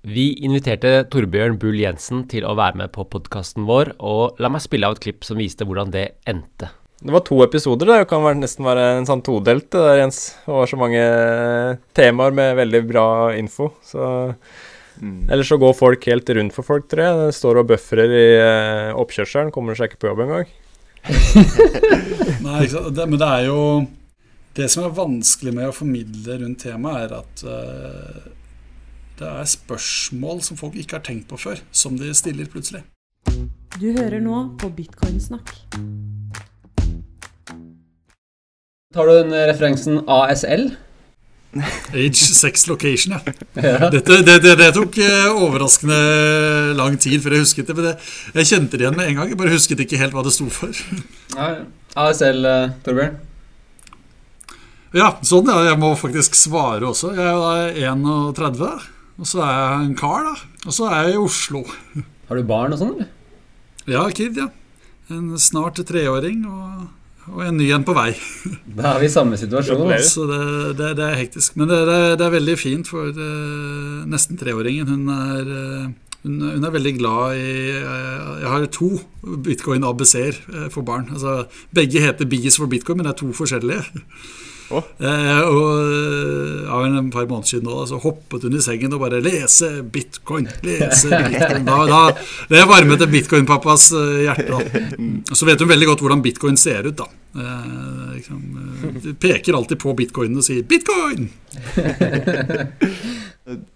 Vi inviterte Torbjørn Bull Jensen til å være med på podkasten vår, og la meg spille av et klipp som viste hvordan det endte. Det var to episoder. Det kan nesten være en sånn todelt, det der, Jens. Det var så mange temaer med veldig bra info. Så mm. Ellers så går folk helt rundt for folk, tror jeg. Det står og bøfrer i uh, oppkjørselen. Kommer seg ikke på jobb engang. Nei, det, men det er jo Det som er vanskelig med å formidle rundt temaet, er at uh, det er spørsmål som folk ikke har tenkt på før, som de stiller plutselig. Du hører nå på Bitcoinsnakk. Tar du den referansen ASL? Age, sex, location, ja. Dette, det, det, det, tok eh, overraskende lang tid før jeg husket det. Men jeg kjente det igjen med en gang. Jeg bare husket ikke helt hva det sto for. Ja, ASL, uh, Torbjørn? Ja, sånn ja. Jeg må faktisk svare også. Jeg er 31. Og så er jeg en kar, da. Og så er jeg i Oslo. Har du barn og sånn, eller? Ja, kid, ja. En snart treåring og, og en ny en på vei. Da er vi i samme situasjon. Så det, det, det, er hektisk. Men det, det er veldig fint, for uh, nesten treåringen hun er uh, hun, hun, er veldig glad i uh, Jeg har to bitcoin ABC-er for barn. Altså, begge heter Bies for bitcoin, men det er to forskjellige. Oh. Eh, og eh, en par måneder siden nå, så hoppet hun i sengen og bare 'Lese bitcoin', lese bitcoin. Da, da, det varmet bitcoin-pappas eh, hjerte. Da. Så vet hun veldig godt hvordan bitcoin ser ut. da eh, liksom, eh, peker alltid på bitcoin og sier 'bitcoin'!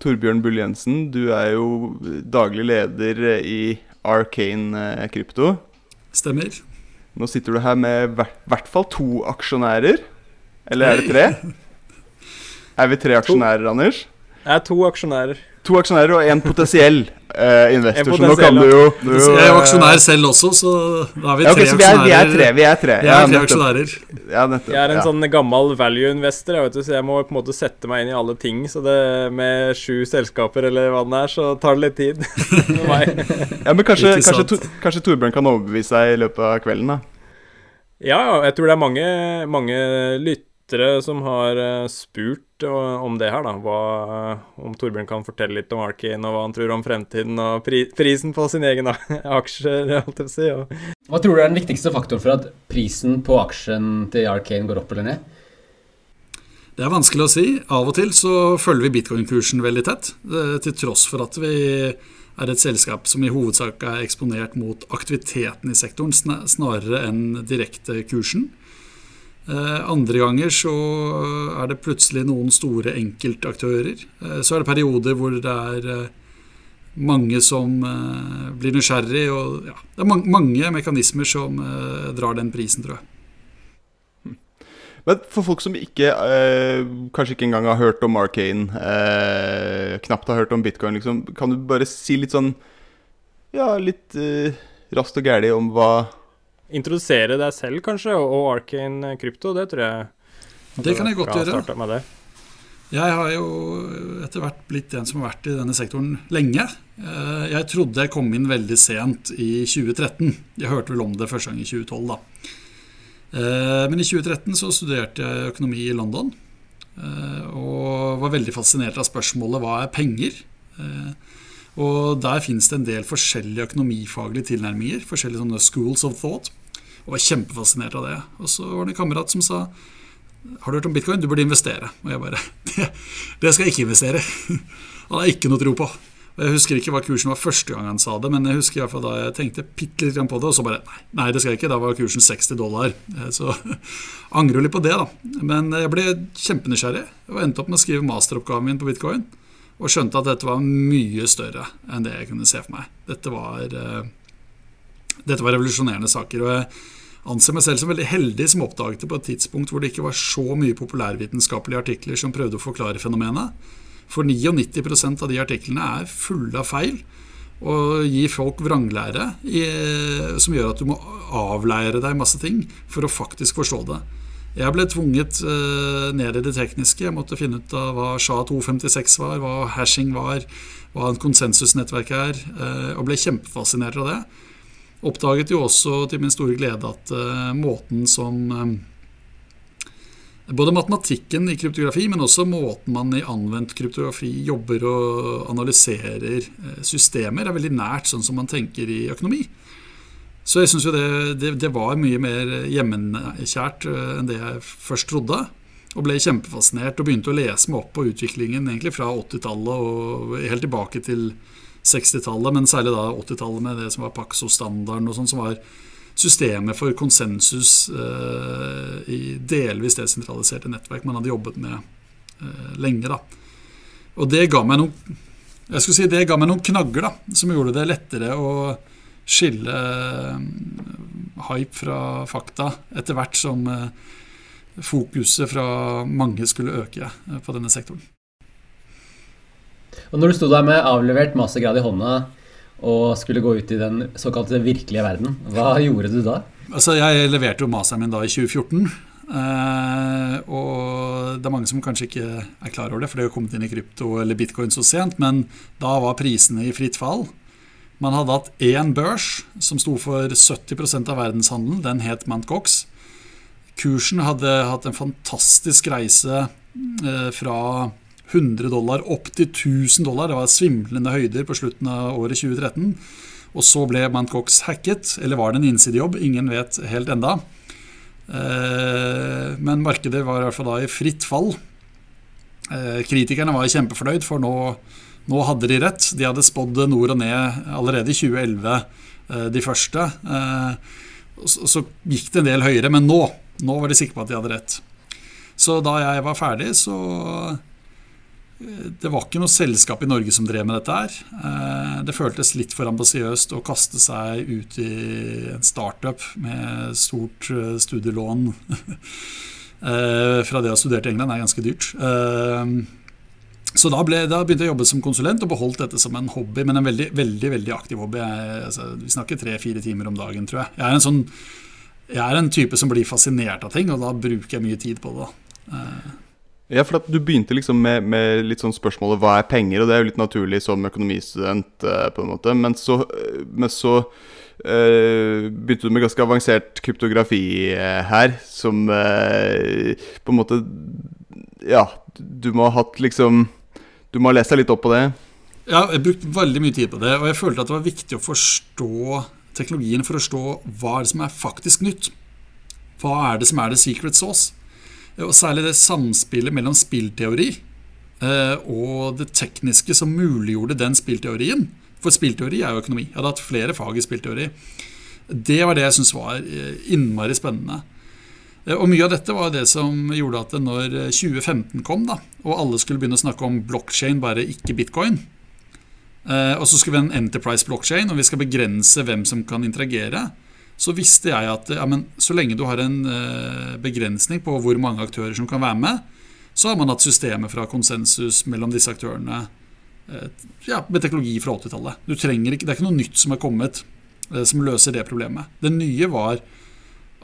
Torbjørn Bull Jensen, du er jo daglig leder i Arcane Krypto. Stemmer. Nå sitter du her med i hvert fall to aksjonærer. Eller er det tre? Er vi tre aksjonærer, Anders? Jeg er to aksjonærer. To aksjonærer og en potensiell uh, investor. så nå kan du jo du, Jeg er aksjonær selv også, så da er vi tre ja, okay. Vi er, vi er tre. vi er tre, ja, tre aksjonærer. Ja, nettopp, jeg er en ja. sånn gammel value-investor, jeg vet du, så jeg må på en måte sette meg inn i alle ting. Så det med sju selskaper eller hva det er, så tar det litt tid ja, men kanskje, kanskje, kanskje Torbjørn kan overbevise deg i løpet av kvelden, da? Ja, jeg tror det er mange, mange lytt lyttere som har eh, spurt om det her, da. Hva, om Torbjørn kan fortelle litt om Arkin, og hva han tror om fremtiden, og pri prisen på sin egen aksjer, holdt jeg på si. Og... Hva tror du er den viktigste faktoren for at prisen på aksjen til Arkane går opp eller ned? Det er vanskelig å si. Av og til så følger vi bitcoin-kursen veldig tett. Til tross for at vi er et selskap som i hovedsak er eksponert mot aktiviteten i sektoren, snarere enn direkte kursen. Eh, andre ganger så er det plutselig noen store enkeltaktører. Eh, så er det perioder hvor det er eh, mange som blir nysgjerrig. Og ja, det er mange mekanismer som drar den prisen, tror jeg. Men for folk som ikke, eh, kanskje ikke engang har hørt om Arcane, eh, knapt har hørt om bitcoin, liksom, kan du bare si litt sånn Ja, litt eh, raskt og gæli om hva introdusere deg selv, kanskje, og Arcane Krypto. Det tror jeg Det kan jeg godt gjøre. Jeg har jo etter hvert blitt en som har vært i denne sektoren lenge. Eh, jeg trodde jeg kom inn veldig sent i 2013. Jeg hørte vel om det første gang i 2012, da. Eh, men i 2013 så studerte jeg økonomi i London. Eh, og var veldig fascinert av spørsmålet hva er penger? Og der finnes det en del forskjellige økonomifaglige tilnærminger. Forskjellige sånne schools of thought. Og var kjempefascinert av det. Og så var det en kamerat som sa Har du hørt om bitcoin? Du burde investere. Og jeg bare Det, det skal jeg ikke investere. Han har ikke noe tro på. Og Jeg husker ikke hva kursen var første gang han sa det, men jeg husker i hvert fall da jeg tenkte bitte litt på det, og så bare nei, nei, det skal jeg ikke. Da var kursen 60 dollar. Eh, så angrer litt på det, da. Men jeg ble kjempenysgjerrig og endte opp med å skrive masteroppgaven min på bitcoin og skjønte at dette var mye større enn det jeg kunne se for meg. Dette var, uh, dette var revolusjonerende saker. og jeg anser meg selv som veldig heldig som oppdaget det på et tidspunkt hvor det ikke var så mye populærvitenskapelige artikler som prøvde å forklare fenomenet. For 99% av de artiklene er fulle av feil og gir folk vranglære i, som gjør at du må avleire deg masse ting for å faktisk forstå det. Jeg ble tvunget uh, ned i det tekniske. Jeg måtte finne ut av hva SHA-256 var, hva hashing var, hva en konsensusnettverk er, uh, og ble kjempefascinert av det. Oppdaget jo også til min store glede at uh, måten som Både matematikken i kryptografi, men også måten man i anvendt kryptografi jobber og analyserer eh, systemer, er veldig nært sånn som man tenker i økonomi. Så jeg syns jo det, det, det, var mye mer hjemmekjært eh, enn det jeg først trodde. Og ble kjempefascinert og begynte å lese meg opp på utviklingen egentlig fra 80-tallet og helt tilbake til 60-tallet, men særlig da 80-tallet med det som var Paxo-standarden og sånn, som var systemet for konsensus eh, i delvis desentraliserte nettverk man hadde jobbet med eh, lenge. da. Og det ga meg noen jeg skulle si det ga meg noen knagger da, som gjorde det lettere å skille eh, hype fra fakta etter hvert som eh, fokuset fra mange skulle øke eh, på denne sektoren. Og Når du sto der med avlevert mastergrad i hånda og skulle gå ut i den såkalte virkelige verden. Hva gjorde du da? Altså, Jeg leverte jo masteren min da i 2014. Eh, og det er mange som kanskje ikke er klar over det, for det har kommet inn i krypto eller bitcoin så sent, men da var prisene i fritt fall. Man hadde hatt én børs som sto for 70% av verdenshandelen. Den het Mt. Cox. Kursen hadde hatt en fantastisk reise eh, fra 100 dollar opp til 1000 dollar. Det var svimlende høyder på slutten av året 2013. Og så ble Mt. Cox hacket, eller var det en innsidejobb? Ingen vet helt enda. Eh, men markedet var i hvert fall da i fritt fall. Eh, kritikerne var kjempefornøyd, for nå, nå hadde de rett. De hadde spådd nord og ned allerede i 2011, eh, de første. Så gikk det en del høyere, men nå, nå var de sikre på at de hadde rett. Så da jeg var ferdig, så det var ikke noe selskap i Norge som drev med dette her. Eh, det føltes litt for ambisiøst å kaste seg ut i en startup med stort eh, studielån. Eh, fra det å ha studert i England er ganske dyrt. Så da, ble, da, begynte jeg å jobbe som konsulent og beholdt dette som en hobby, men en veldig veldig, veldig aktiv hobby. Jeg, altså, vi snakker tre-fire timer om dagen, tror jeg. Jeg er, sånn, jeg er en type som blir fascinert av ting, og da bruker jeg mye tid på det. Ja, for Du begynte liksom med, med, litt sånn spørsmålet hva er penger, og det er jo litt naturlig som økonomistudent. Uh, på en måte, Men så, men så uh, begynte du med ganske avansert kryptografi uh, her, som på en måte Ja, du må ha hatt liksom Du må ha lest deg litt opp på det? Ja, jeg brukte veldig mye tid på det, og jeg følte at det var viktig å forstå teknologien for å forstå hva er det som er faktisk nytt. Hva er det som er the secret sauce? Og særlig det samspillet mellom spillteori eh, og det tekniske som muliggjorde den spillteorien. For spillteori er jo økonomi. Jeg hadde hatt flere fag i spillteori. Det var det jeg syntes var eh, innmari spennende. Eh, og mye av dette var det som gjorde at når 2015 kom, da, og alle skulle begynne å snakke om blockchain, bare ikke bitcoin, og så skulle vi ha en enterprise blockchain, og vi skal begrense hvem som kan interagere, så visste jeg at ja, men, så lenge du har en eh, begrensning på hvor mange aktører som kan være med, så har man hatt systemet fra konsensus mellom disse aktørene eh, ja, med teknologi fra 80-tallet. Det er ikke noe nytt som er kommet eh, som løser det problemet. Det nye var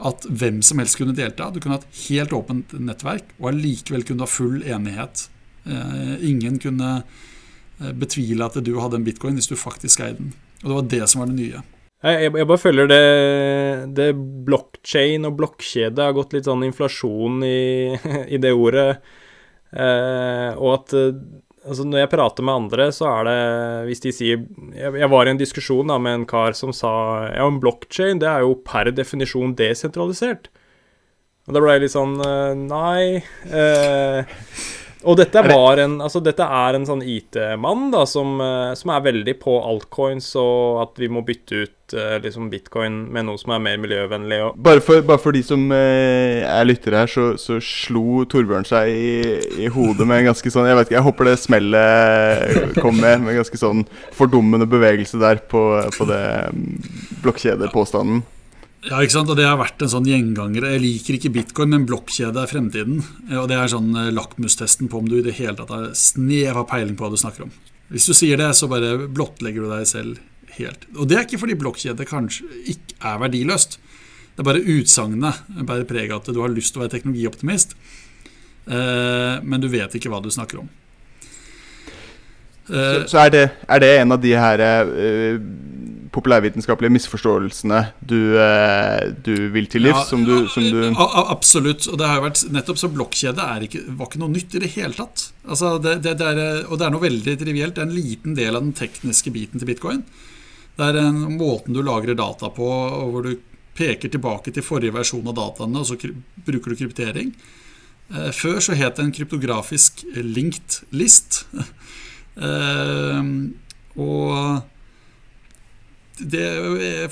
at hvem som helst kunne delta. Du kunne hatt helt åpent nettverk og allikevel kunne ha full enighet. Eh, ingen kunne eh, betvile at du hadde en bitcoin hvis du faktisk eide den. Og det var det som var det nye. Jeg, bare føler det, det blokkjede og blokkjede har gått litt sånn inflasjon i, i det ordet. Eh, og at altså når jeg prater med andre, så er det Hvis de sier Jeg, jeg var i en diskusjon da, med en kar som sa ja, en blokkjede det er jo per definisjon desentralisert. Og da ble jeg litt sånn eh, Nei. Eh, og dette, var en, altså dette er en sånn IT-mann da, som, eh, som, er veldig på altcoins, og at vi må bytte ut uh, liksom bitcoin med noe som er mer miljøvennlig. Bare for, bare, for, de som uh, er lyttere her, så, så slo Torbjørn seg i, i, hodet med en ganske sånn Jeg vet ikke, jeg håper det smellet kom med, med en ganske sånn fordummende bevegelse der på, på det um, blokkjedepåstanden. Ja, ikke sant? og Det har vært en sånn gjenganger. Jeg liker ikke bitcoin, men blokkjede er fremtiden. Og Det er sånn eh, lakmustesten på om du i det hele tatt har snev av peiling på hva du snakker om. Hvis du sier det, så bare blottlegger du deg selv helt. Og det er ikke fordi blokkjede kanskje ikke er verdiløst. Det er bare utsagnet bærer preg av at du har lyst til å være teknologioptimist, eh, men du vet ikke hva du snakker om. Så, så er, det, er, det, en av de her populærvitenskapelige misforståelsene du, eh, du vil til livs? Ja, som du, som du absolutt. Og det har jo vært nettopp så blokkjede ikke, var ikke noe nytt i det hele tatt. Altså, det, det, det er, og det er noe veldig trivielt. Det er en liten del av den tekniske biten til bitcoin. Det er en måten du lagrer data på, og hvor du peker tilbake til forrige versjon av dataene, og så bruker du kryptering. Eh, før så het det en kryptografisk linked list. Eh, og det,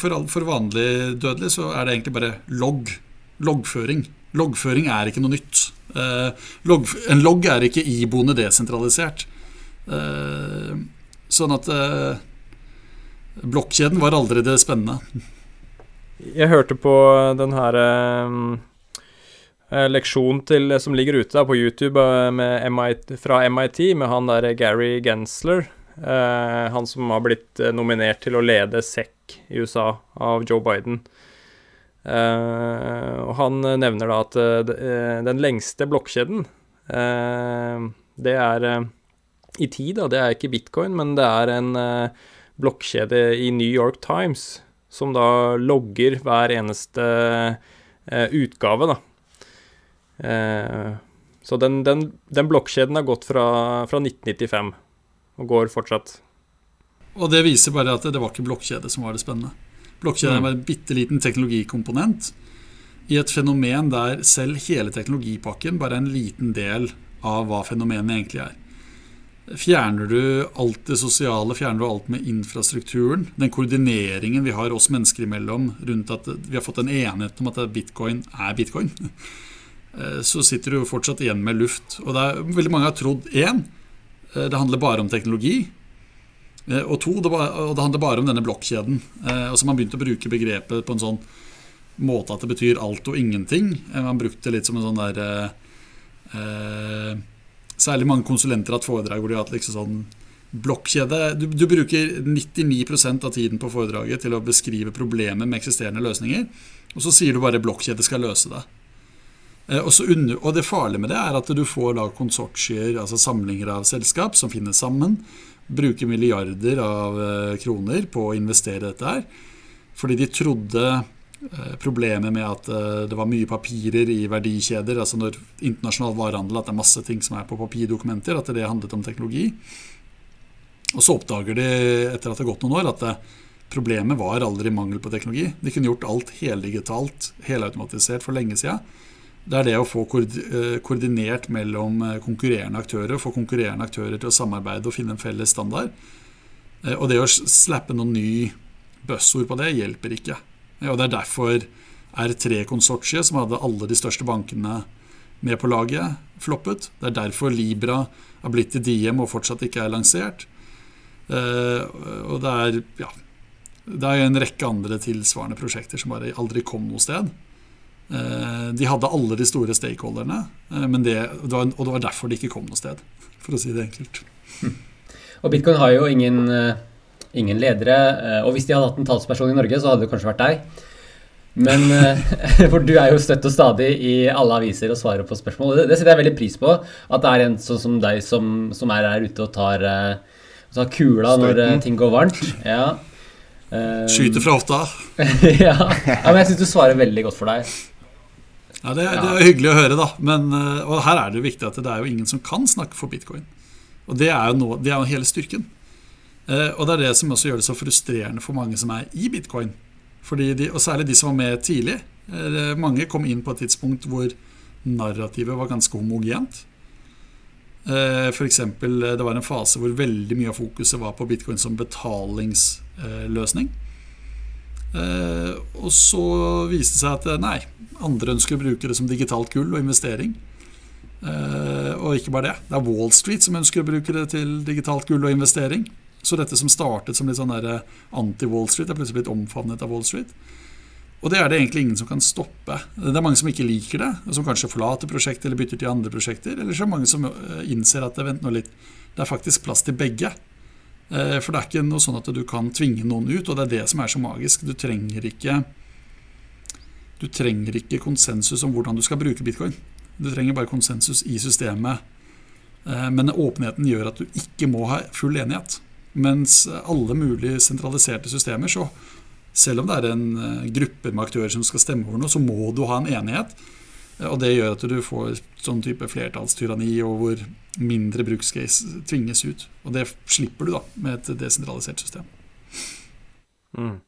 for, for vanlig dødelig så er det egentlig bare logg. Loggføring. Loggføring er ikke noe nytt. Eh, log, en logg er ikke iboende desentralisert. Sånn at blokkjeden var aldri det spennende. Jeg hørte på den her eh, leksjon til, som ligger ute på YouTube med MIT, fra MIT med han der Gary Gensler. Eh, han som har blitt eh, nominert til å lede SEC i USA av Joe Biden. Eh, og han nevner da at den lengste blokkjeden, det er i tid, da, det er ikke bitcoin, men det er en blokkjede i New York Times som da logger hver eneste utgave, da. Så den, den, den blokkjeden har gått fra, fra, 1995 og går fortsatt. Og det viser bare at det, var ikke blokkjede som var det spennende. Blokkjede mm. var en bitte liten teknologikomponent i et fenomen der selv hele teknologipakken bare er en liten del av hva fenomenet egentlig er. Fjerner du alt det sosiale, fjerner du alt med infrastrukturen, den koordineringen vi har oss mennesker imellom rundt at vi har fått en enighet om at bitcoin er bitcoin, eh, så sitter du fortsatt igjen med luft. Og det er veldig mange har trodd én, det handler bare om teknologi. Eh, og to, det, handler bare om denne blokkjeden. Og så man begynt å bruke begrepet på en sånn måte at det betyr alt og ingenting. Man brukte det litt som en sånn der eh, særlig mange konsulenter har hatt foredrag hvor de har hatt liksom sånn blokkjede. Du, du, bruker 99% av tiden på foredraget til å beskrive problemet med eksisterende løsninger. Og så sier du bare 'blokkjede skal løse det'. Eh, under, og, det farlige med det er at du får da konsortier, altså samlinger av selskap, som finner sammen. Bruker milliarder av eh, kroner på å investere dette her. Fordi de trodde Eh, problemet med at det var mye papirer i verdikjeder, altså når internasjonal varehandel, at det er masse ting som er på papirdokumenter, at det handlet om teknologi. Og så oppdager de etter at det har gått noen år, at det, problemet var aldri mangel på teknologi. De kunne gjort alt heldigitalt, helautomatisert for lenge siden. Det er det å få eh, koordinert mellom konkurrerende aktører, få konkurrerende aktører til å samarbeide og finne en felles standard. Og det å slappe noen ny buzzord på det hjelper ikke. Og Det er derfor R3-konsortiet, som hadde alle de største bankene med på laget, floppet. Det er derfor Libra har blitt til Diem og fortsatt ikke er lansert. Og det er, ja, det er en rekke andre tilsvarende prosjekter som bare aldri kom noe sted. Uh, de hadde alle de store stakeholderne, men det, og det var derfor de ikke kom noe sted. For å si det enkelt. Og Bitcoin har jo ingen ingen ledere. Eh, og hvis de hadde hatt en talsperson i Norge, så hadde det kanskje vært deg. Men eh, For du er jo støtt og stadig i alle aviser og svarer på spørsmål. Det, det setter jeg veldig pris på. At det er en sånn som deg som, som er her ute og tar, eh, tar kula når ting går varmt. Ja. Skyter fra hofta. ja. ja. Men jeg syns du svarer veldig godt for deg. Ja, det, det er hyggelig å høre, da. Men, og her er det jo viktig at det er jo ingen som kan snakke for bitcoin. Og det er jo, noe, det er jo hele styrken. Eh, og det er det som også gjør det så frustrerende for mange som er i bitcoin. De, og særlig de som var med tidlig. Eh, mange kom inn på et tidspunkt hvor narrativet var ganske homogent. For F.eks. det var en fase hvor veldig mye av fokuset var på bitcoin som betalingsløsning. Og så viste det seg at nei, andre ønsker å bruke det som digitalt gull og investering. Og ikke bare det. Det er Wall Street som ønsker å bruke det til digitalt gull og investering. Så dette som startet som litt sånn eh, anti-Wall Street, er plutselig blitt omfavnet av Wall Street. Og det er det egentlig ingen som kan stoppe. Det er mange som ikke liker det, og som kanskje forlater prosjektet eller bytter til andre prosjekter. Eller så er det mange som eh, innser at vent nå litt, det er faktisk plass til begge. Eh, for det er ikke noe sånn at du kan tvinge noen ut, og det er det som er så magisk. Du trenger ikke du trenger ikke konsensus om hvordan du skal bruke bitcoin. Du trenger bare konsensus i systemet. Men åpenheten gjør at du ikke må ha full enighet. Mens alle mulige sentraliserte systemer, så selv om det er en eh, gruppe med aktører som skal stemme over noe, så må du ha en enighet. Og det gjør at du får sånn type flertallstyranni, og hvor mindre brukscase tvinges ut. Og det slipper du da med et desentralisert system. Mm.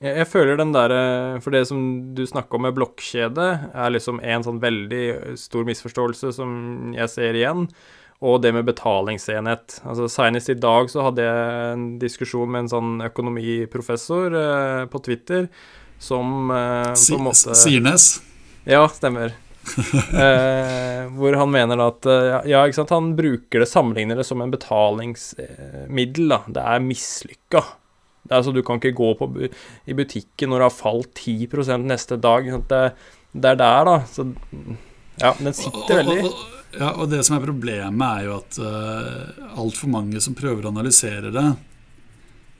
Jeg, jeg, føler den der For det som du snakker om med blokkjede, er liksom en sånn veldig stor misforståelse som jeg ser igjen. Og det med betalingsenhet. Altså Senest i dag så hadde jeg en diskusjon med en sånn økonomiprofessor eh, på Twitter som eh, på en måte Sirnes? Ja, stemmer. eh, hvor han mener at eh, Ja, ikke sant, han bruker det, sammenligner det som en betalingsmiddel. da. Det er mislykka. Det er altså, du kan ikke gå på, i butikken når det har falt 10% neste dag. Det, det, er der, da. Så ja, den sitter veldig og, og, ja, og det som er problemet, er jo at uh, altfor mange som prøver å analysere det,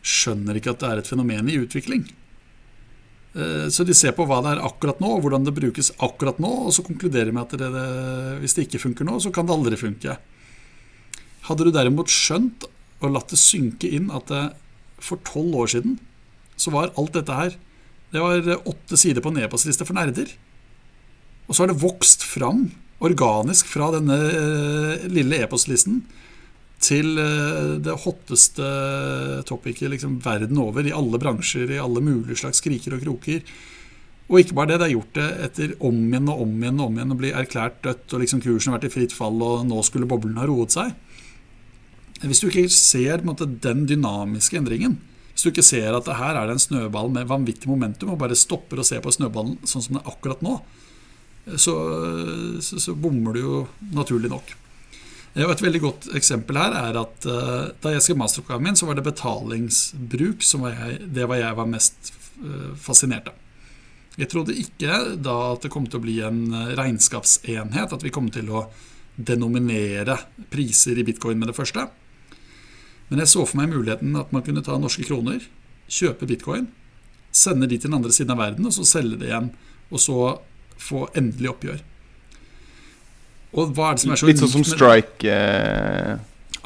skjønner ikke at det er et fenomen i utvikling. Eh, så de ser på hva det er akkurat nå, og hvordan det brukes akkurat nå, og så konkluderer de med at det, hvis det ikke funker nå, så kan det aldri funke. Hadde du derimot skjønt og latt det synke inn at det, for tolv år siden så var alt dette her Det var åtte sider på en e-postliste for nerder. Og så har det vokst fram organisk fra denne eh, lille e-postlisten til eh, det hotteste topicet liksom, verden over, i alle bransjer, i alle mulige slags kriker og kroker. Og ikke bare det, det er gjort det etter om igjen og om igjen og om igjen å bli erklært dødt, og liksom kursen har vært i fritt fall, og nå skulle boblen ha roet seg. Hvis du ikke ser måte, den dynamiske endringen, hvis du ikke ser at her er det en snøball med vanvittig momentum, og bare stopper å se på snøballen sånn som det er akkurat nå, så, så, så bommer du jo naturlig nok. Og Et veldig godt eksempel her er at uh, da jeg skrev masteroppgaven min, så var det betalingsbruk som var jeg, det var jeg var mest uh, fascinert av. Jeg trodde ikke da at det kom til å bli en eh, regnskapsenhet, at vi kom til å denominere priser i bitcoin med det første. Men jeg så for meg muligheten at man kunne ta norske kroner, kjøpe bitcoin, sende de til den andre siden av verden, og så selge det igjen. Og så få endelig oppgjør. Og hva er det som er så Litt sånn som Strike eh,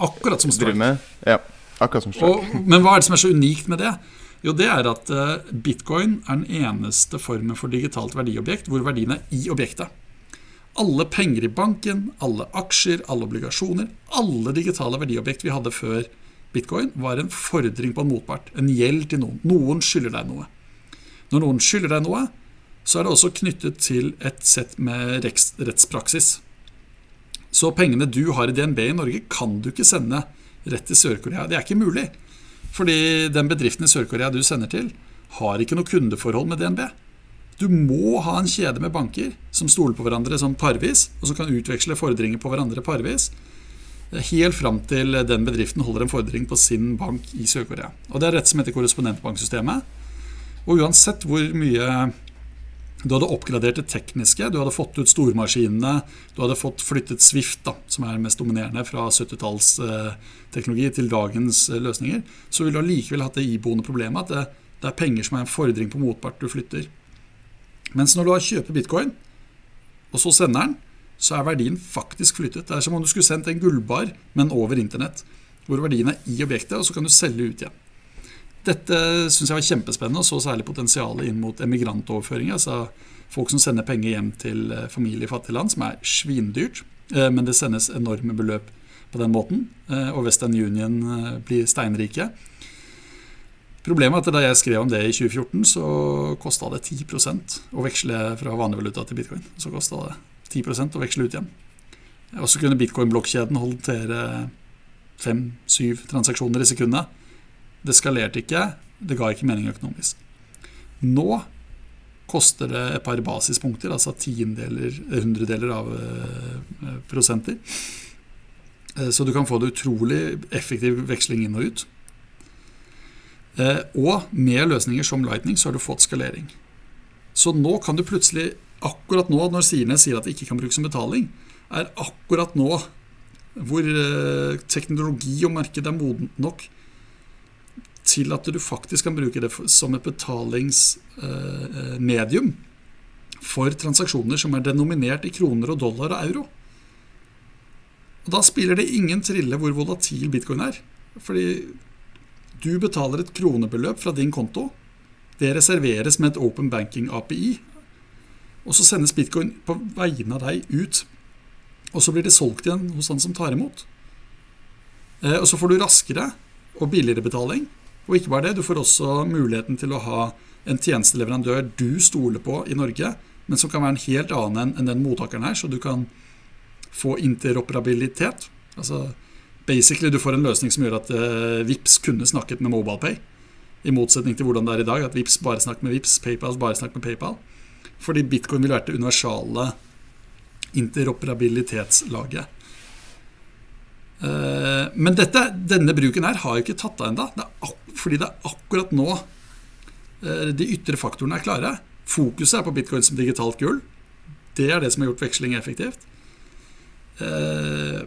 Akkurat som Strike. Ja, akkurat som Strike. Og, men hva er det som er så unikt med det? Jo, det er at uh, bitcoin er den eneste formen for digitalt verdiobjekt hvor verdien er i objektet. Alle penger i banken, alle aksjer, alle obligasjoner, alle digitale verdiobjekt vi hadde før bitcoin, var en fordring på en motpart. En gjeld til noen. Noen skylder deg noe. Når noen skylder deg noe, så er det også knyttet til et sett med rettspraksis. Så pengene du har i DNB i Norge, kan du ikke sende rett til Sør-Korea. Det er ikke mulig. Fordi den bedriften i Sør-Korea du sender til, har ikke noe kundeforhold med DNB. Du må ha en kjede med banker som stoler på hverandre som parvis, og som kan utveksle fordringer på hverandre parvis, helt fram til den bedriften holder en fordring på sin bank i Sør-Korea. Og Det er rett som heter korrespondentbanksystemet. Og uansett hvor mye du hadde oppgradert det tekniske, du hadde fått ut stormaskinene, du hadde fått flyttet Swift, da, som er mest dominerende, fra 70-tallsteknologi til dagens eh, løsninger. Så ville du allikevel hatt det iboende problemet at det, det, er penger som er en fordring på motpart du flytter. Mens når du har kjøper bitcoin, og så sender den, så er verdien faktisk flyttet. Det er som om du skulle sendt en gullbar, men over internett. Hvor verdien er i objektet, og så kan du selge ut igjen. Dette syns jeg var kjempespennende, og så særlig potensialet inn mot emigrantoverføring. Altså folk som sender penger hjem til eh, familie i fattige land, som er svindyrt. Eh, men det sendes enorme beløp på den måten, eh, og Western Union blir steinrike. Problemet er at da jeg skrev om det i 2014, så kosta det 10 å veksle fra vanlig valuta til bitcoin. Så kosta det 10 å veksle ut igjen. Og så kunne bitcoin-blokkjeden håndtere fem-syv transaksjoner i sekundet. Det skalerte ikke, det ga ikke mening økonomisk. Nå koster det et par basispunkter, altså tiendeler, hundredeler av eh, prosenter. Eh, så du kan få det utrolig effektiv veksling inn og ut. Eh, og med løsninger som Lightning så har du fått skalering. Så nå kan du plutselig, akkurat nå når Sirene sier at det ikke kan brukes som betaling, er akkurat nå hvor teknologi og marked er modent nok til at du faktisk kan bruke det som et betalingsmedium eh, for transaksjoner som er denominert i kroner og dollar og euro. Og Da spiller det ingen trille hvor volatil bitcoin er. Fordi Du betaler et kronebeløp fra din konto. Det reserveres med et open banking API. Og så sendes bitcoin på vegne av deg ut. Og så blir det solgt igjen hos han som tar imot. Eh, og så får du raskere og billigere betaling. Og ikke bare det, du får også muligheten til å ha en tjenesteleverandør du stoler på i Norge, men som kan være en helt annen enn den mottakeren her, så du kan få interoperabilitet. Altså basically du får en løsning som gjør at uh, Vips kunne snakket med MobilePay. I motsetning til hvordan det er i dag, at Vips bare snakker med Vips, PayPal bare snakker med PayPal. Fordi bitcoin vil være det universale interoperabilitetslaget. Uh, men dette, denne bruken her har jo ikke tatt av ennå. Fordi det er akkurat nå uh, de ytre faktorene er klare. Fokuset er på bitcoin som digitalt gull. Det er det som har gjort veksling effektivt. Uh,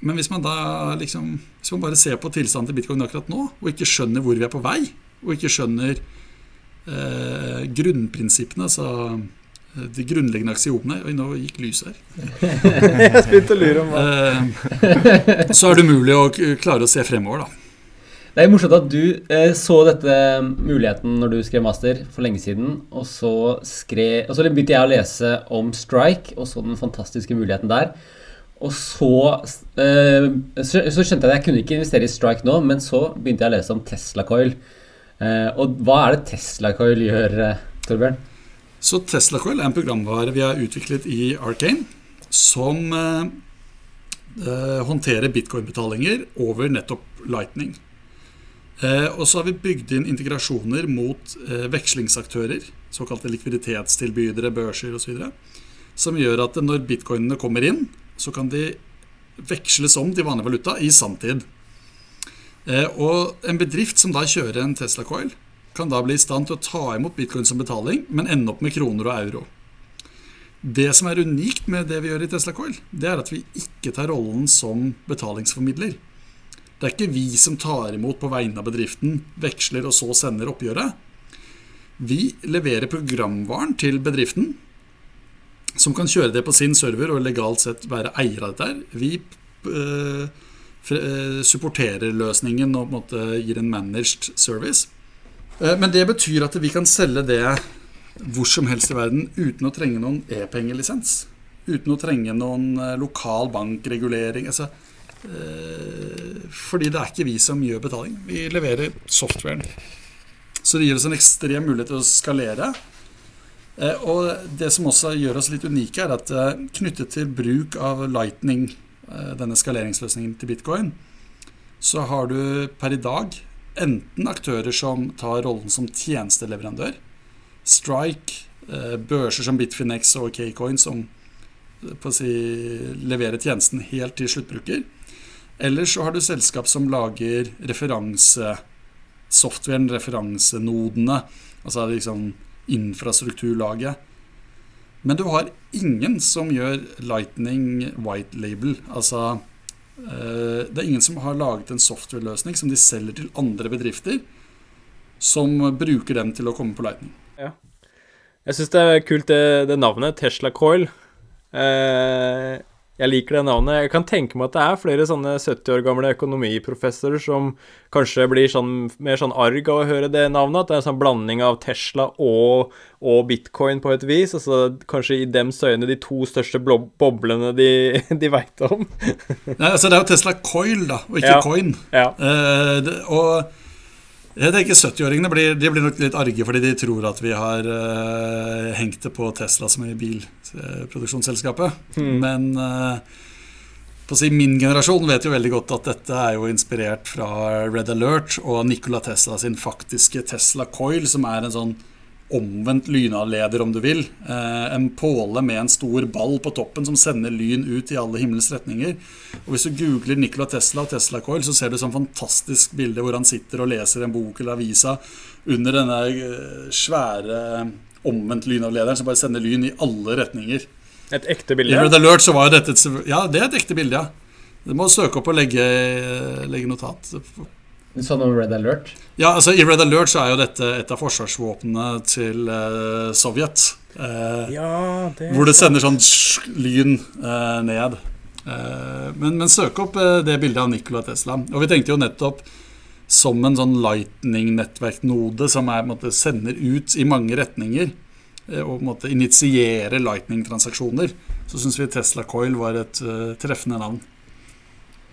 men hvis man da liksom Hvis man bare ser på tilstanden til bitcoin akkurat nå, og ikke skjønner hvor vi er på vei, og ikke skjønner eh, grunnprinsippene, så eh, de grunnleggende aksiomene Oi, nå gikk lyset her. Jeg begynte å lure om hva eh, Så er det umulig å klare å se fremover, da. Det er morsomt at du eh, så dette muligheten når du skrev master for lenge siden. Og så, skrev, og så begynte jeg å lese om strike og så den fantastiske muligheten der. Og så, eh, så, så skjønte jeg at jeg kunne ikke investere i Strike nå, men så begynte jeg å lese om Tesla Coil. Eh, og hva er det Tesla Coil gjør, eh, Torbjørn? Så Tesla Coil er en programvare vi har utviklet i Arcane, som eh, eh håndterer bitcoin-betalinger over nettopp Lightning. Eh, og så har vi bygd inn integrasjoner mot eh, vekslingsaktører, såkalte likviditetstilbydere, børser osv., som gjør at når bitcoinene kommer inn, så kan de veksles om til vanlig valuta i sanntid. Eh, og en bedrift som da kjører en Tesla Coil, kan da bli i stand til å ta imot bitcoin som betaling, men ende opp med kroner og euro. Det som er unikt med det vi gjør i Tesla Coil, det er at vi ikke tar rollen som betalingsformidler. Det er ikke vi som tar imot på vegne av bedriften, veksler og så sender oppgjøret. Vi leverer programvaren til bedriften, som kan kjøre det på sin server og legalt sett være eier av dette. Vi uh, supporterer løsningen og en gir en managed service. Uh, men det betyr at vi kan selge det hvor som helst i verden uten å trenge noen e-pengelisens. Uten å trenge noen lokal bankregulering. Altså, fordi det er ikke vi som gjør betaling. Vi leverer softwaren. Så det gir oss en ekstrem mulighet til å skalere. Eh, og det som også gjør oss litt unike, er at eh, knyttet til bruk av Lightning, eh, denne skaleringsløsningen til bitcoin, så har du per i dag enten aktører som tar rollen som tjenesteleverandør, Strike, børser som Bitfinex og Kcoin som si, leverer tjenesten helt til sluttbruker. Eller så har du selskap som lager referansesoftwaren, referansenodene. Altså liksom infrastrukturlaget. Men du har ingen som gjør Lightning white label. Altså eh, Det er ingen som har laget en software-løsning som de selger til andre bedrifter, som bruker dem til å komme på Lightning. Ja. Jeg syns det er kult det, det navnet, Tesla Coil. Eh, jeg liker det navnet. Jeg kan tenke meg at det er flere sånne 70 år gamle økonomiprofessorer som kanskje blir sånn, mer sånn arg av å høre det navnet. At det er en sånn blanding av Tesla og, og bitcoin på et vis. Altså kanskje i dems øyne de to største boblene de, de veit om. Nei, altså det er jo Tesla Coil, da, og ikke ja. coin. Ja. Uh, det, og jeg tenker 70-åringene blir, blir, nok litt arge fordi de tror at vi har uh, hengt det på Tesla som er bilproduksjonsselskapet. Mm. Men uh, på å si, min generasjon vet jo veldig godt at dette er jo inspirert fra Red Alert og Nikola Tesla sin faktiske Tesla Coil, som er en sånn omvendt lynavleder, om du vil. Eh, en påle med en stor ball på toppen som sender lyn ut i alle himmels retninger. Og Hvis du googler Nikola Tesla og Tesla Coil, så ser du sånn fantastisk bilde hvor han sitter og leser en bok eller avisa under denne eh, svære omvendt lynavlederen som bare sender lyn i alle retninger. Et ekte bilde? I Red Alert så var jo dette et, Ja, det er et ekte bilde, ja. Du må søke opp og legge, legge notat. Du sa noe Red Alert? Ja, altså I Red Alert så er jo dette et av forsvarsvåpnene til uh, Sovjet. Uh, ja, det hvor det sender sånn lyn uh, ned. Men, men, søk opp det bildet av Nikola Tesla. Og vi tenkte jo nettopp som en sånn lightning-nettverknode som er, måte, sender ut i mange retninger eh, og måte, initierer lightning-transaksjoner, så syns vi Tesla Coil var et uh, treffende navn.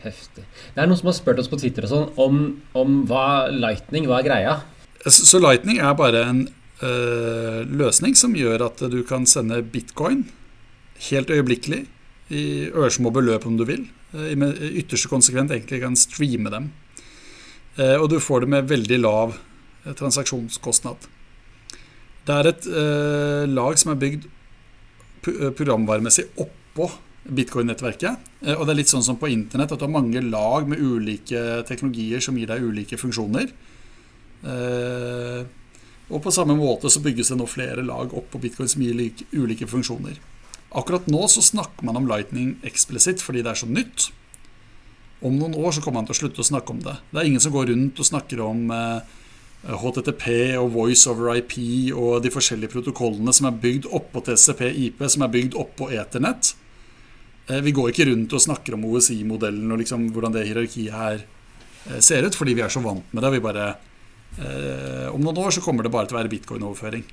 Heftig. Det er noen som har spurt oss på Twitter og sånn om, om hva lightning, hva er greia? Så, så lightning er bare en øh, løsning som gjør at du kan sende bitcoin helt øyeblikkelig i ørsmå beløp om du vil. I ytterste konsekvent egentlig kan streame dem. Eh, og du får det med veldig lav eh, transaksjonskostnad. Det er et eh, lag som er bygd programvaremessig oppå bitcoin-nettverket. Og det er litt sånn som på internett, at du har mange lag med ulike teknologier som gir deg ulike funksjoner. Og på samme måte så bygges det nå flere lag opp på bitcoin som gir ulike funksjoner. Akkurat nå så snakker man om Lightning eksplisitt fordi det er så nytt. Om noen år så kommer man til å slutte å snakke om det. Det er ingen som går rundt og snakker om HTTP eh, og Voice over IP og de forskjellige protokollene som er bygd oppå TCP-IP, som er bygd oppå Eternett. Eh, vi går ikke rundt og snakker om OSI-modellen og liksom hvordan det hierarkiet her eh, ser ut, fordi vi er så vant med det. Vi bare, om noen år så kommer det bare til å være bitcoin-overføring.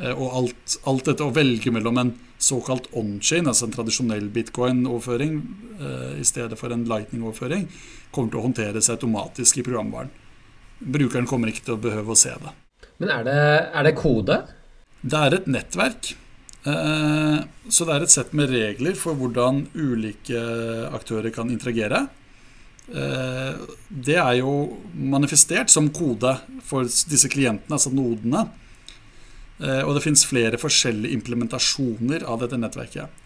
Eh, og alt, alt, dette å velge mellom en såkalt on-chain, altså en tradisjonell bitcoin-overføring, eh, i stedet for en lightning-overføring, kommer til å håndteres automatisk i programvaren. Brukeren kommer ikke til å behøve å se det. Men er det, er det kode? Det er et nettverk. Eh, så det er et sett med regler for hvordan ulike aktører kan interagere. Det er jo manifestert som kode for disse klientene, altså nodene. Eh, og det fins flere forskjellige implementasjoner av dette nettverket.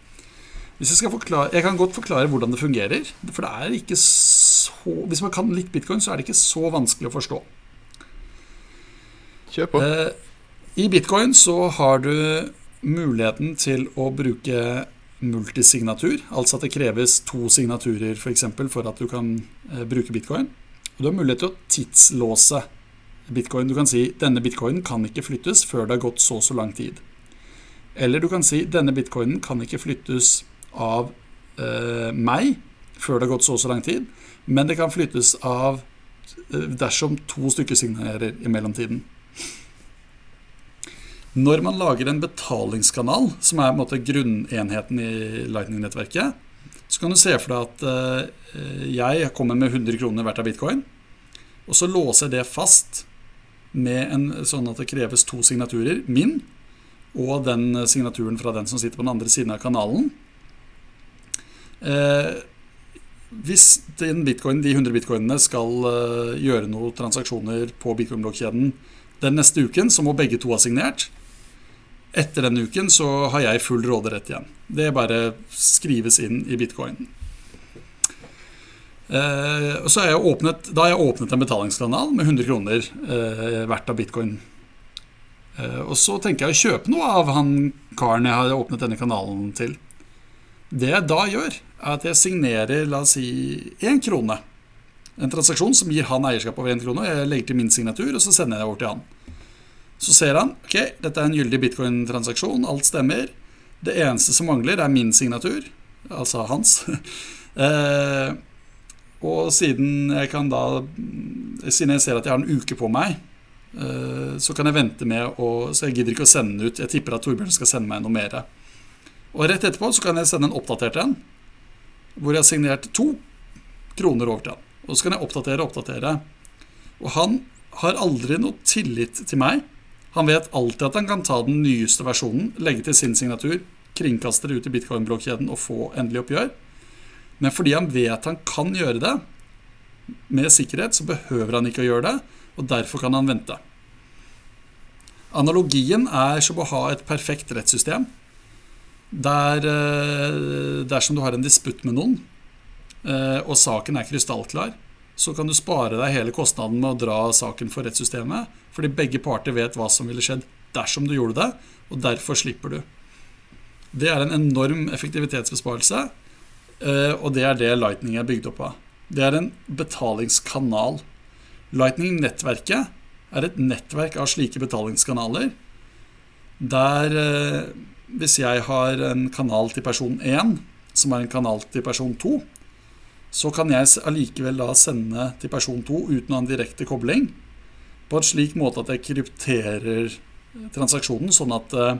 Hvis jeg, skal forklare, jeg kan godt forklare hvordan det fungerer. For det er ikke så Hvis man kan litt bitcoin, så er det ikke så vanskelig å forstå. Kjør på. Eh, I bitcoin så har du muligheten til å bruke multisignatur. Altså at det kreves to signaturer f.eks. For, eksempel, for at du kan eh, bruke bitcoin. Og du har mulighet til å tidslåse bitcoin. Du kan si denne bitcoinen kan ikke flyttes før det har gått så og så lang tid. Eller du kan si denne bitcoinen kan ikke flyttes av eh, meg før det har gått så og så lang tid, men det kan flyttes av eh, dersom to stykker signerer i mellomtiden. Når man lager en betalingskanal, som er måte, grunnenheten i Lightning-nettverket, så kan du se for deg at eh, jeg kommer med 100 kroner hvert av bitcoin, og så låser jeg det fast med en, sånn at det kreves to signaturer. Min og den signaturen fra den som sitter på den andre siden av kanalen. Eh, hvis bitcoin, de 100 bitcoinene skal eh, gjøre noen transaksjoner på bitcoin-blokkjeden den neste uken, så må begge to ha signert. Etter denne uken så har jeg full råderett igjen. Det bare skrives inn i bitcoin. Eh, og så har jeg åpnet, Da har jeg åpnet en betalingskanal med 100 kroner eh, verdt av bitcoin. Eh, og så tenker jeg å kjøpe noe av han karen jeg har åpnet denne kanalen til. Det jeg da gjør, er at jeg signerer la oss si én krone. En transaksjon som gir han eierskap over én krone. Jeg legger til min signatur, og så sender jeg det over til han. Så ser han ok, dette er en gyldig bitcoin-transaksjon, alt stemmer. Det eneste som mangler, er min signatur, altså hans. eh, Og siden jeg kan da Siden jeg ser at jeg har en uke på meg, eh, så kan jeg vente med å Så jeg gidder ikke å sende den ut. Jeg tipper at Torbjørn skal sende meg noe mer. Og rett etterpå så kan jeg sende en oppdatert en, hvor jeg har signert to kroner over til han. Og så kan jeg oppdatere og oppdatere. Og han har aldri noe tillit til meg. Han vet alltid at han kan ta den nyeste versjonen, legge til sin signatur, kringkaste det ut i bitcoin-blokkjeden og få endelig oppgjør. Men fordi han vet han kan gjøre det med sikkerhet, så behøver han ikke å gjøre det, og derfor kan han vente. Analogien er som å ha et perfekt rettssystem. Der eh, dersom du har en disputt med noen, eh, og saken er krystallklar, så kan du spare deg hele kostnaden med å dra saken for rettssystemet, fordi begge parter vet hva som ville skjedd dersom du gjorde det, og derfor slipper du. Det er en enorm effektivitetsbesparelse Eh, og det er det Lightning er bygd opp av. Det er en betalingskanal. Lightning-nettverket er et nettverk av slike betalingskanaler. Der eh, hvis jeg har en kanal til person 1, som er en kanal til person 2, så kan jeg allikevel da sende til person 2 uten å ha en direkte kobling, på en slik måte at jeg krypterer transaksjonen, sånn at eh,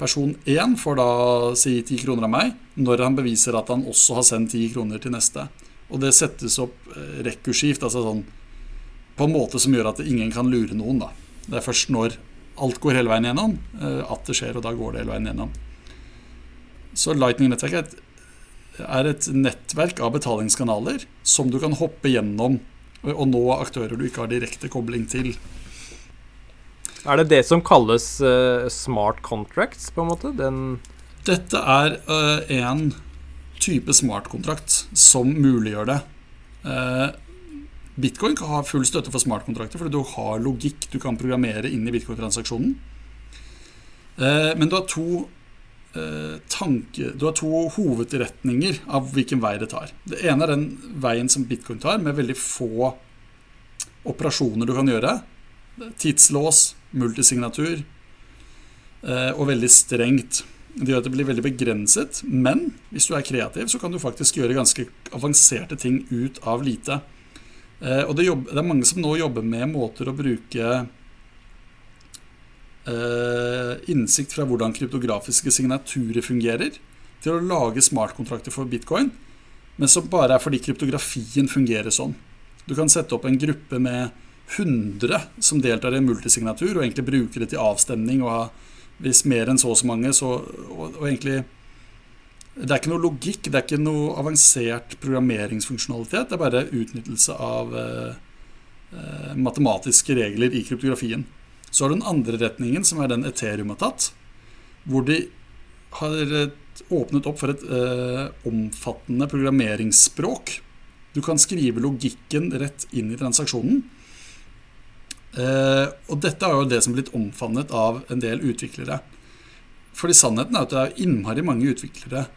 person 1 får da si 10 kroner av meg, når han beviser at han også har sendt 10 kroner til neste. Og det settes opp eh, rekursivt, altså sånn på en måte som gjør at ingen kan lure noen. da. Det er først når alt går hele veien gjennom, eh, at det skjer, og da går det hele veien gjennom. Så Lightning-nettverk er, er, et nettverk av betalingskanaler som du kan hoppe gjennom og nå aktører du ikke har direkte kobling til. Er det det som kalles uh, smart contracts, på en måte? Den Dette er uh, en type smartkontrakt som muliggjør det. Uh, Bitcoin kan ha full støtte for smartkontrakter fordi du har logikk du kan programmere inn i bitcoin-transaksjonen. Men du har to tanke, du har to hovedretninger av hvilken vei det tar. Det ene er den veien som bitcoin tar, med veldig få operasjoner du kan gjøre. Tidslås, multisignatur og veldig strengt. Det gjør at det blir veldig begrenset, men hvis du er kreativ, så kan du faktisk gjøre ganske avanserte ting ut av lite. Eh, og det, er mange som nå jobber med måter å bruke eh, innsikt fra hvordan kryptografiske signaturer fungerer, til å lage smartkontrakter for bitcoin, men som bare er fordi kryptografien fungerer sånn. Du kan sette opp en gruppe med 100 som deltar i en multisignatur, og egentlig bruke det til avstemning. og ha, Hvis mer enn så og så mange, så og, og egentlig det er ikke noe logikk, det er ikke noe avansert programmeringsfunksjonalitet. Det er bare utnyttelse av eh, eh, matematiske regler i kryptografien. Så har du den andre retningen, som er den Ethereum har tatt, hvor de har eh, åpnet opp for et eh, omfattende programmeringsspråk. Du kan skrive logikken rett inn i transaksjonen. Eh, og dette er jo det som er blitt omfavnet av en del utviklere. Fordi sannheten er at det er innmari mange utviklere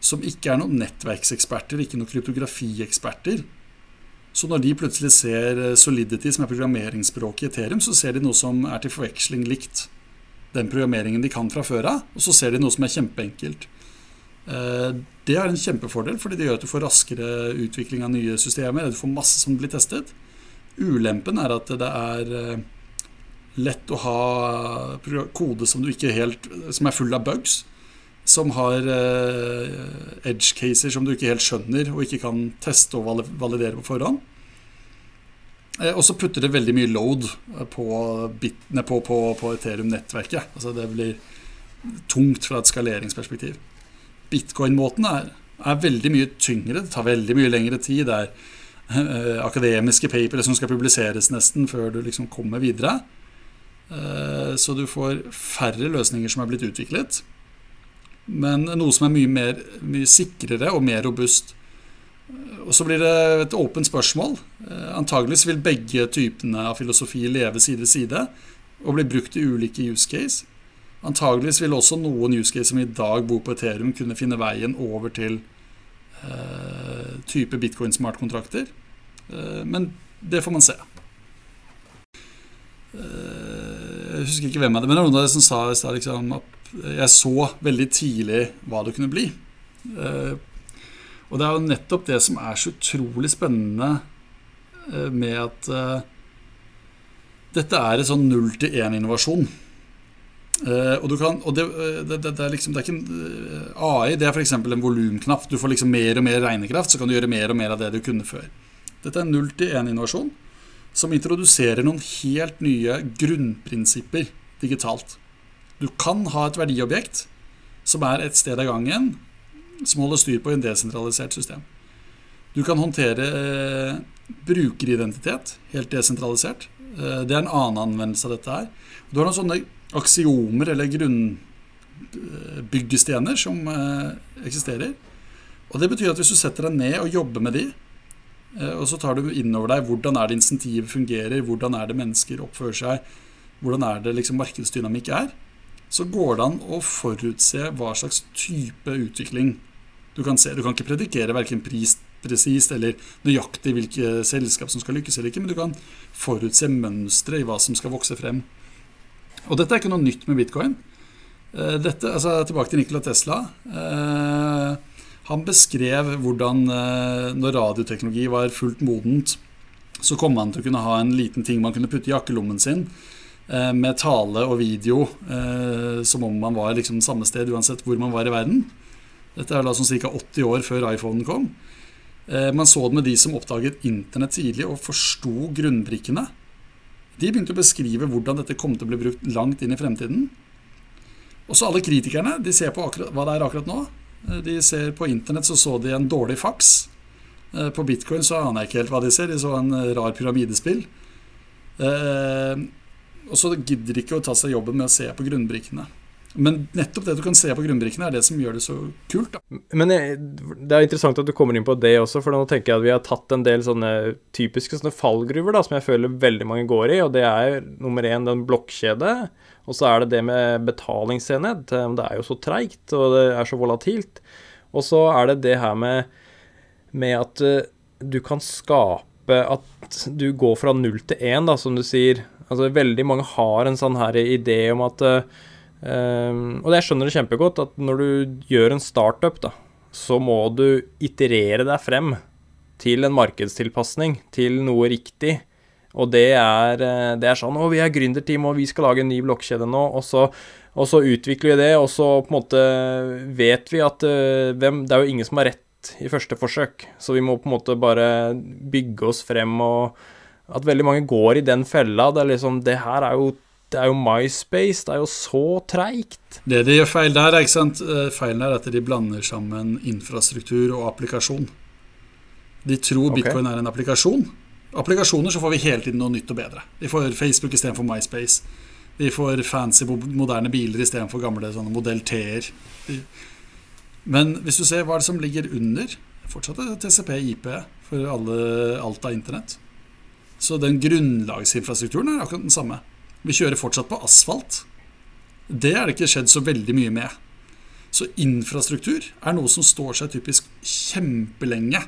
som ikke er noen nettverkseksperter, ikke noen kryptografieksperter. Så når de plutselig ser eh, Solidity, som er programmeringsspråket i Ethereum, så ser de noe som er til forveksling likt den programmeringen de kan fra før av, og så ser de noe som er kjempeenkelt. Eh, det er en kjempefordel, fordi det gjør at du får raskere utvikling av nye systemer. Du får masse som blir testet. Ulempen er at det er eh, lett å ha kode som, helt, som er full av bugs som har eh, edge caser som du ikke helt skjønner og ikke kan teste og validere på forhånd. Eh, og så putter det veldig mye load på, bitene på, på, på Ethereum-nettverket. Altså det blir tungt fra et skaleringsperspektiv. Bitcoin-måten er, er, veldig mye tyngre, det tar veldig mye lengre tid. Det er eh, akademiske papere som skal publiseres nesten før du liksom kommer videre. så du får færre løsninger som er blitt utviklet men noe som er mye, mer, mye sikrere og mer robust. Og så blir det et åpent spørsmål. Eh, antageligvis vil begge typene av filosofi leve side ved side og bli brukt i ulike use case. Antageligvis vil også noen use case som i dag bor på Ethereum, kunne finne veien over til uh, type bitcoin-smartkontrakter. Uh, men det får man se. Uh, jeg husker ikke hvem av det, men det var noen av dere som sa liksom, at jeg så veldig tidlig hva det kunne bli. Eh, og det er jo nettopp det som er så utrolig spennende eh, med at eh, dette er en sånn null til én-innovasjon. og, kan, og det, det, det, er liksom, det er ikke en AI det er f.eks. en volumknapp. Du får liksom mer og mer regnekraft, så kan du gjøre mer og mer av det du kunne før. Dette er null til én-innovasjon som introduserer noen helt nye grunnprinsipper digitalt. Du kan ha et verdiobjekt som er et sted av gangen, som holder styr på en desentralisert system. Du kan håndtere eh, brukeridentitet helt desentralisert. Eh, det er en annen anvendelse av dette her. Du har noen sånne aksiomer eller grunnbyggestener som eh, eksisterer. Og Det betyr at hvis du setter deg ned og jobber med de, og så tar du inn over deg hvordan er det insentivet fungerer, hvordan er det mennesker oppfører seg, hvordan er det liksom markedsdynamikk er, så går det an å forutse hva slags type utvikling du kan se. Du kan ikke predikere verken presist eller nøyaktig hvilke selskap som skal lykkes eller ikke, men du kan forutse mønstre i hva som skal vokse frem. Og dette er ikke noe nytt med bitcoin. Eh, dette, altså Tilbake til Nikola Tesla. Eh, Han beskrev hvordan når radioteknologi var fullt modent, så kom han til å kunne ha en liten ting man kunne putte i jakkelommen sin med tale og video, som om man var liksom samme sted uansett hvor man var i verden. Dette er da sånn ca. 80 år før iPhonen kom. Eh, man så det med de som oppdaget Internett tidlig og forsto grunnbrikkene. De begynte å beskrive hvordan dette kom til å bli brukt langt inn i fremtiden. Også alle kritikerne de ser på akkurat, hva det er akkurat nå. Eh, de ser På Internett så så de en dårlig faks. Eh, på bitcoin så aner jeg ikke helt hva de ser. De så en rar pyramidespill. Og så gidder de ikke å ta seg jobben med å se på grunnbrikkene. Men nettopp det du kan se på grunnbrikkene, er det som gjør det så kult. Da. Men det er interessant at du kommer inn på det også, for nå tenker jeg at vi har tatt en del sånne typiske sånne fallgruver da, som jeg føler veldig mange går i. Og det er nummer én den blokkjede. Og så er det det med betalingsenhet. Det er jo så treigt, og det er så volatilt. Og så er det det her med, med at uh, du kan skape at du går fra null til én, som du sier. Altså Veldig mange har en sånn her idé om at uh, og jeg skjønner det kjempegodt at når du gjør en startup, da, så må du iterere deg frem til en markedstilpasning, til noe riktig. Og det er, eh, det er sånn Å, vi er gründerteam, og vi skal lage en ny blokkjede nå. Og så, og så, utvikler vi det, og så på en måte vet vi at uh, hvem Det er jo ingen som har rett i første forsøk, så vi må på en måte bare bygge oss frem og At veldig mange går i den fella. Det er liksom Det her er jo det er jo MySpace. Det er jo så treigt. Det de gjør feil der, er ikke sant? Eh, feilen er at de blander sammen infrastruktur og applikasjon. De tror okay. bitcoin er en applikasjon. Applikasjoner så får vi hele tiden noe nytt og bedre. Vi får Facebook istedenfor MySpace. Vi får fancy, moderne biler istedenfor gamle sånne modell T-er. Men hvis du ser hva det som ligger under Fortsatt er TCP-IP for alle, alt av internett. Så den grunnlagsinfrastrukturen er akkurat den samme. Vi kjører fortsatt på asfalt. Det er det ikke skjedd så veldig mye med. Så infrastruktur er noe som står seg typisk kjempelenge.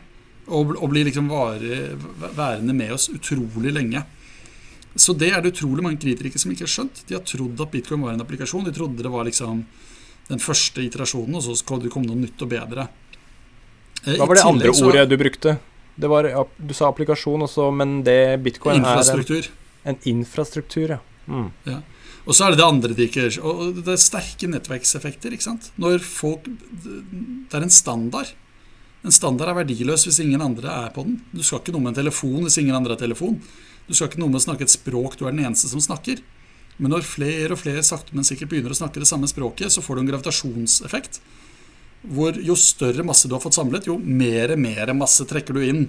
Og, og blir liksom vare, værende med oss utrolig lenge. Så det er det utrolig mange kritikere som ikke har skjønt. De har trodd at bitcoin var en applikasjon. De trodde det var liksom den første iterasjonen, og så kom det noe nytt og bedre. Eh, Hva var det andre ordet du brukte? Var, du sa applikasjon også, men det bitcoin infrastruktur. er en, en infrastruktur, ja. Mm. Ja. Og så er det det andre de ikke Og det er sterke nettverkseffekter. ikke sant? Når folk Det er en standard. En standard er verdiløs hvis ingen andre er på den. Du skal ikke noe med en telefon hvis ingen andre har telefon. Du skal ikke noe med å snakke et språk du er den eneste som snakker. Men når flere og flere sakte, men sikkert begynner å snakke det samme språket, så får du en gravitasjonseffekt. Hvor jo større masse du har fått samlet, jo mer, mer masse trekker du inn.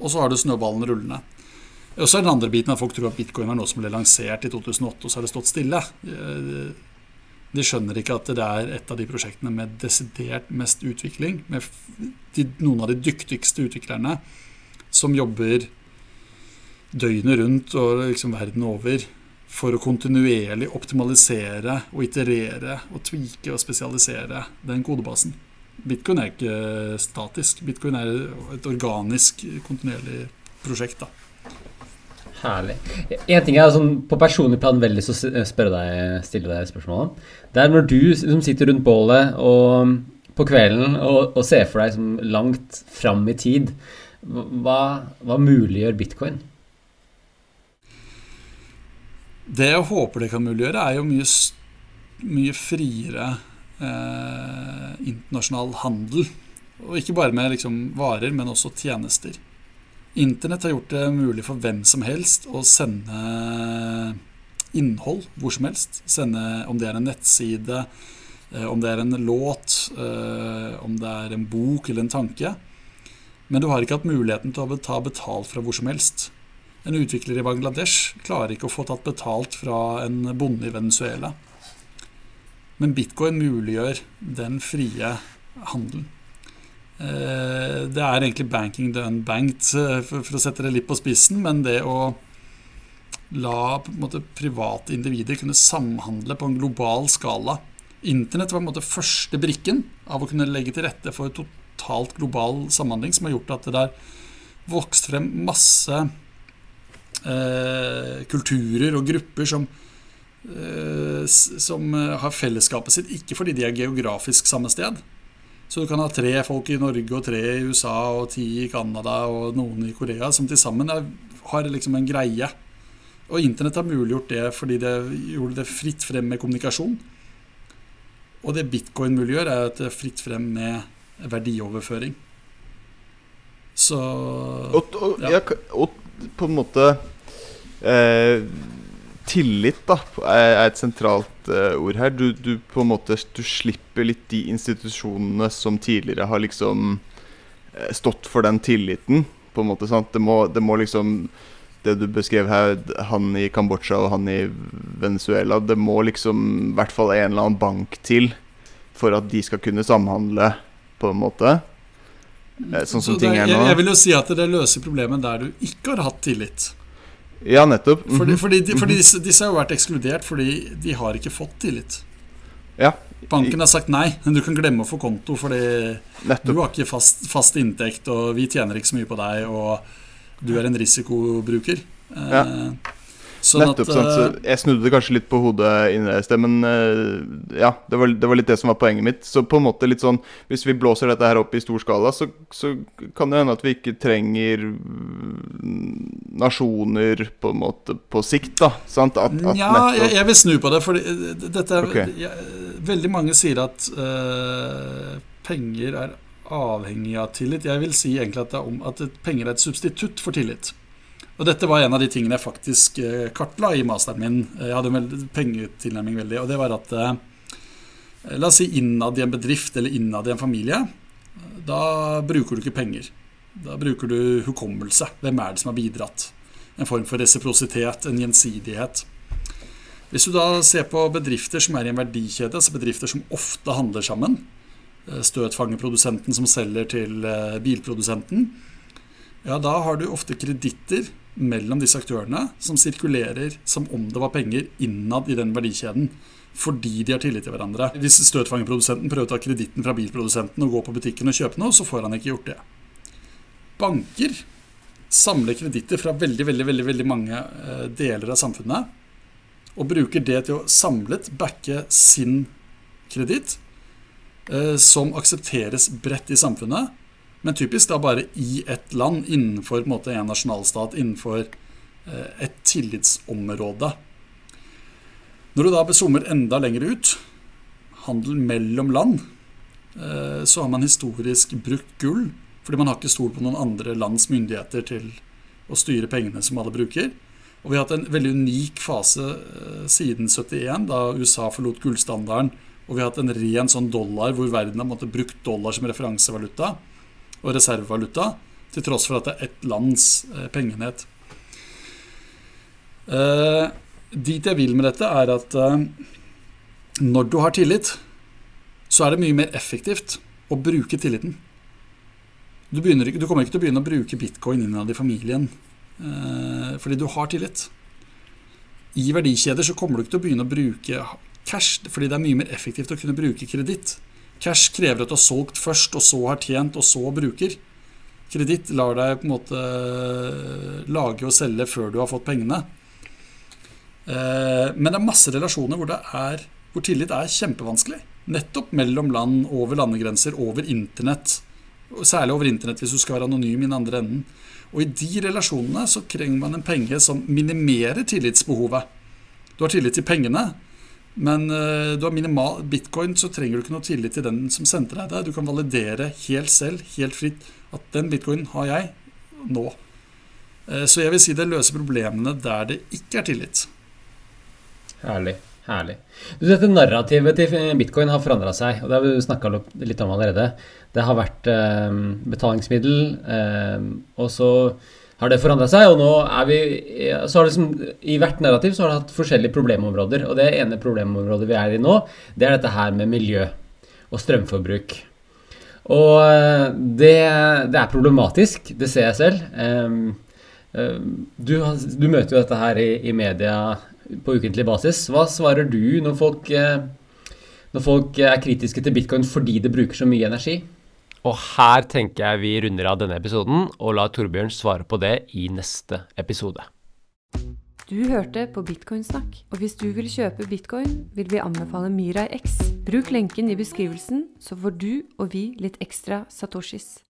Og så har du snøballen rullende. Og så er den andre biten at folk tror at bitcoin er noe som ble lansert i 2008, og så har det stått stille. De skjønner ikke at det er et av de prosjektene med desidert mest utvikling. Med de, noen av de dyktigste utviklerne som jobber døgnet rundt og liksom verden over for å kontinuerlig optimalisere og iterere og tvike og spesialisere den kodebasen. Bitcoin er ikke statisk. Bitcoin er et organisk, kontinuerlig prosjekt. da. Herlig. En ting jeg sånn, på personlig plan veldig så deg, stille deg spørsmål om. Det er når du som sitter rundt bålet og, på kvelden og, og ser for deg som langt fram i tid, hva, hva muliggjør bitcoin? Det jeg håper det kan muliggjøre, er jo mye, mye friere eh, internasjonal handel. Og ikke bare med liksom, varer, men også tjenester. Internett har gjort det mulig for hvem som helst å sende innhold hvor som helst. Sende om det er en nettside, eh, om det er en låt, eh, om det er en bok eller en tanke. Men du har ikke hatt muligheten til å ta betalt fra hvor som helst. En utvikler i Bangladesh klarer ikke å få tatt betalt fra en bonde i Venezuela. Men bitcoin muliggjør den frie handelen. Eh, det er egentlig banking the unbanked, eh, for å sette det litt på spissen. Men det å la måte, private individer kunne samhandle på en global skala Internett var måte første brikken av å kunne legge til rette for totalt global samhandling, som har gjort at det der vokst frem masse eh, kulturer og grupper som, eh, som har fellesskapet sitt, ikke fordi de er geografisk samme sted, Så du kan ha tre folk i Norge og tre i USA og ti i Canada og noen i Korea som til sammen har liksom en greie. Og internett har muliggjort det fordi det gjorde det fritt frem med kommunikasjon. Og det bitcoin muliggjør, er at det er fritt frem med verdioverføring. Så og, og, ja. Ja, og på en måte eh, Tillit da er et sentralt uh, ord her. Du, du, på en måte Du slipper litt de institusjonene som tidligere har liksom uh, stått for den tilliten. På en måte sant? Det må, det må liksom Det du beskrev her, han i Kambodsja og han i Venezuela Det må liksom i hvert fall en eller annen bank til for at de skal kunne samhandle, på en måte. Uh, sånn som Så ting er nå. Jeg, jeg vil jo si at det løser problemet der du ikke har hatt tillit. Ja, nettopp. Mm -hmm. fordi, fordi, de, fordi disse, disse, har jo vært ekskludert fordi de har ikke fått tillit. Ja. Banken har sagt nei, men du kan glemme å få konto fordi nettopp. du har ikke fast, fast, inntekt, og vi tjener ikke så mye på deg, og du er en risikobruker. Ja. Eh, Sånn Nettopp. At, så eh, jeg snudde det kanskje litt på hodet inni det men uh, ja, det var, det var, litt det som var poenget mitt. Så på en måte litt sånn Hvis vi blåser dette her opp i stor skala, så, så kan det hende at vi ikke trenger nasjoner på en måte på sikt, da. Sant? At, at ja, jeg, jeg, vil snu på det, for dette er okay. jeg, Veldig mange sier at uh, penger er avhengig av tillit. Jeg vil si egentlig at, om, at penger er et substitutt for tillit. Og dette var en av de tingene jeg faktisk eh, kartla i masteren min. Jeg hadde en pengetilnærming veldig, og det var at eh, La oss si innad i en bedrift eller innad i en familie. Da bruker du ikke penger. Da bruker du hukommelse. Hvem er det som har bidratt? En form for resiprositet, en gjensidighet. Hvis du da ser på bedrifter som er i en verdikjede, altså bedrifter som ofte handler sammen, eh, støtfangerprodusenten som selger til bilprodusenten, ja, da har du ofte kreditter mellom disse aktørene som sirkulerer som om det var penger innad i den verdikjeden. Fordi de har tillit til hverandre. Hvis støtfangerprodusenten prøver å ta kreditten fra bilprodusenten og gå på butikken og kjøpe noe, så får han ikke gjort det. Banker samler kreditter fra veldig, veldig, veldig, veldig mange eh, deler av samfunnet. Og bruker det til å samlet backe sin kreditt, eh, som aksepteres bredt i samfunnet men typisk da bare i ett land, innenfor en, måte, en nasjonalstat, innenfor eh, et tillitsområde. Når du da besommer enda lenger ut, handel mellom land, eh, så har man historisk brukt gull. Fordi man har ikke stolt på noen andre lands myndigheter til å styre pengene som alle bruker. Og vi har hatt en veldig unik fase eh, siden 71, da USA forlot gullstandarden. Og vi har hatt en ren sånn dollar hvor verden har måttet brukt dollar som referansevaluta og reservevaluta, til tross for at det er ett lands pengenhet. pengeenhet. Eh, dit jeg vil med dette, er at eh, når du har tillit, så er det mye mer effektivt å bruke tilliten. Du, begynner, du kommer ikke til å begynne å bruke bitcoin innad i familien eh, fordi du har tillit. I verdikjeder så kommer du ikke til å begynne å bruke cash fordi det er mye mer effektivt å kunne bruke kreditt. Cash krever at du har solgt først, og så har tjent, og så bruker. Kreditt lar deg på en måte eh, lage og selge før du har fått pengene. Eh, men det er masse relasjoner hvor, er, hvor tillit er kjempevanskelig. Nettopp mellom land, over landegrenser, over internett. Særlig over internett hvis du skal være anonym i den andre enden. Og i de relasjonene så trenger man en penge som minimerer tillitsbehovet. Du har tillit til pengene, men uh, du har minimal bitcoin, så trenger du ikke noe tillit til den som sendte deg det. Du kan validere helt selv, helt fritt, at den bitcoinen har jeg nå. Uh, så jeg vil si det løser problemene der det ikke er tillit. Herlig. Herlig. Du, dette narrativet til bitcoin har forandra seg, og det har vi snakka litt om allerede. Det har vært uh, betalingsmiddel, og så har det forandra seg. Og nå er vi så har det liksom, I hvert narrativ så har det hatt forskjellige problemområder. Og det ene problemområdet vi er i nå, det er dette her med miljø og strømforbruk. Og eh, det, det er problematisk, det ser jeg selv. Du, du møter jo dette her i, i, media på ukentlig basis. Hva svarer du når folk, eh, når folk er kritiske til bitcoin fordi det bruker så mye energi? Og her tenker jeg vi runder av denne episoden og lar Torbjørn svare på det i neste episode. Du hørte på Bitcoinsnakk, og hvis du vil kjøpe bitcoin, vil vi anbefale Mirai X. Bruk lenken i beskrivelsen, så får du og vi litt ekstra satoshis.